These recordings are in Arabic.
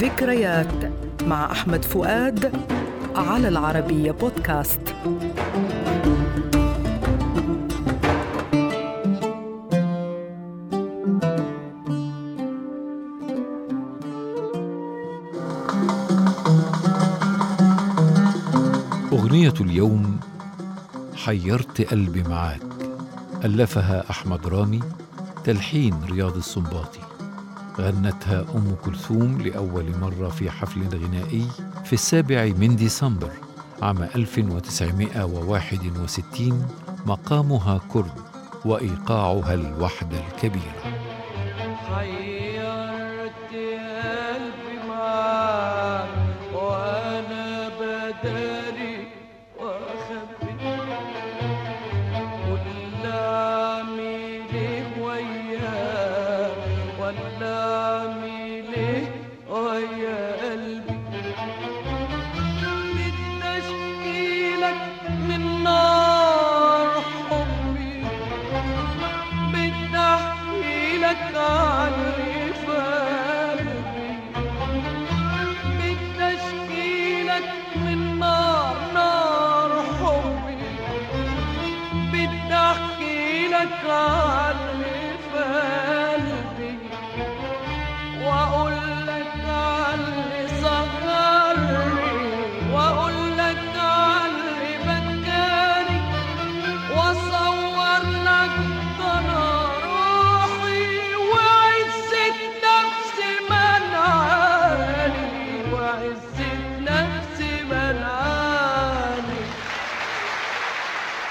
ذكريات مع أحمد فؤاد على العربية بودكاست. أغنية اليوم حيرت قلبي معاك ألفها أحمد رامي تلحين رياض السنباطي غنتها أم كلثوم لأول مرة في حفل غنائي في السابع من ديسمبر عام 1961 مقامها كرد وإيقاعها الوحدة الكبيرة قلبي معاك وأنا بداري واخبي ويا قلبي. بدي اشكي من نار حبي. بدي عن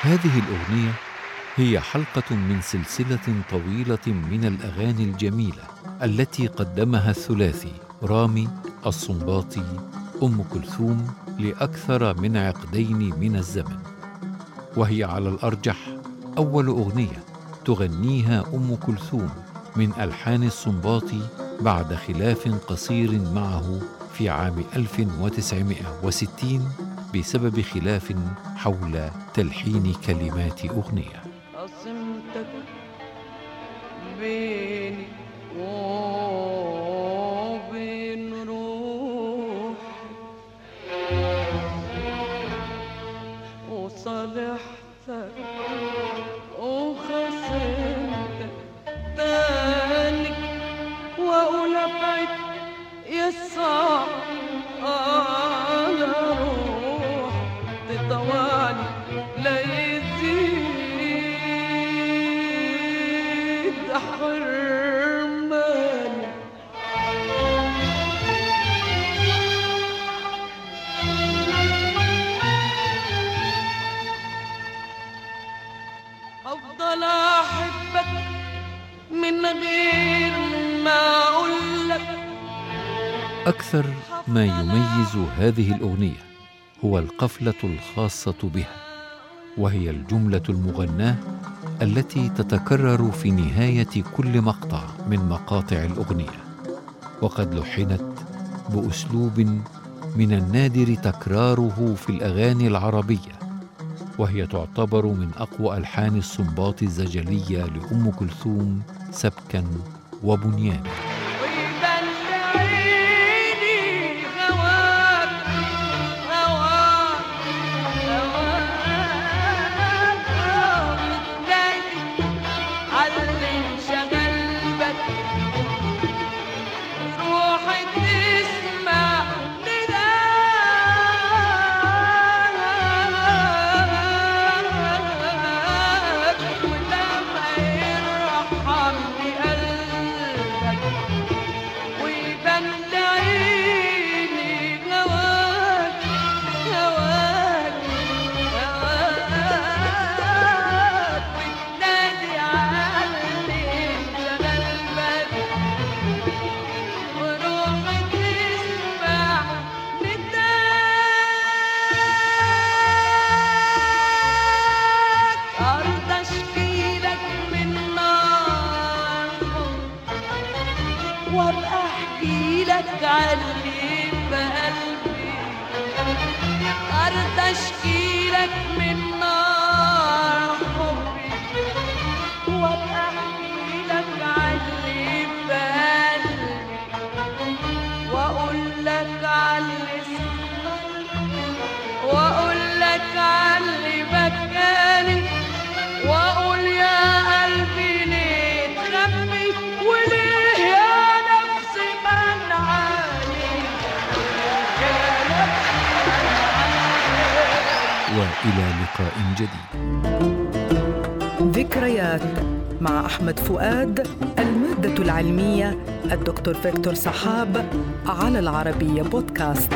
هذه الأغنية هي حلقة من سلسلة طويلة من الأغاني الجميلة التي قدمها الثلاثي رامي الصنباطي أم كلثوم لأكثر من عقدين من الزمن. وهي على الأرجح أول أغنية تغنيها أم كلثوم من ألحان الصنباطي بعد خلاف قصير معه في عام 1960 بسبب خلاف حول تلحين كلمات أغنية. ما لك. أكثر ما يميز هذه الأغنية هو القفلة الخاصة بها وهي الجملة المغناة التي تتكرر في نهاية كل مقطع من مقاطع الأغنية. وقد لحنت بأسلوب من النادر تكراره في الأغاني العربية وهي تعتبر من أقوى ألحان الصنباط الزجلية لأم كلثوم سبكا o Łobuniera. احكي لك عني في قلبي ارضى اشكي لك من نار والى لقاء جديد. ذكريات مع أحمد فؤاد المادة العلمية الدكتور فيكتور صحاب على العربية بودكاست.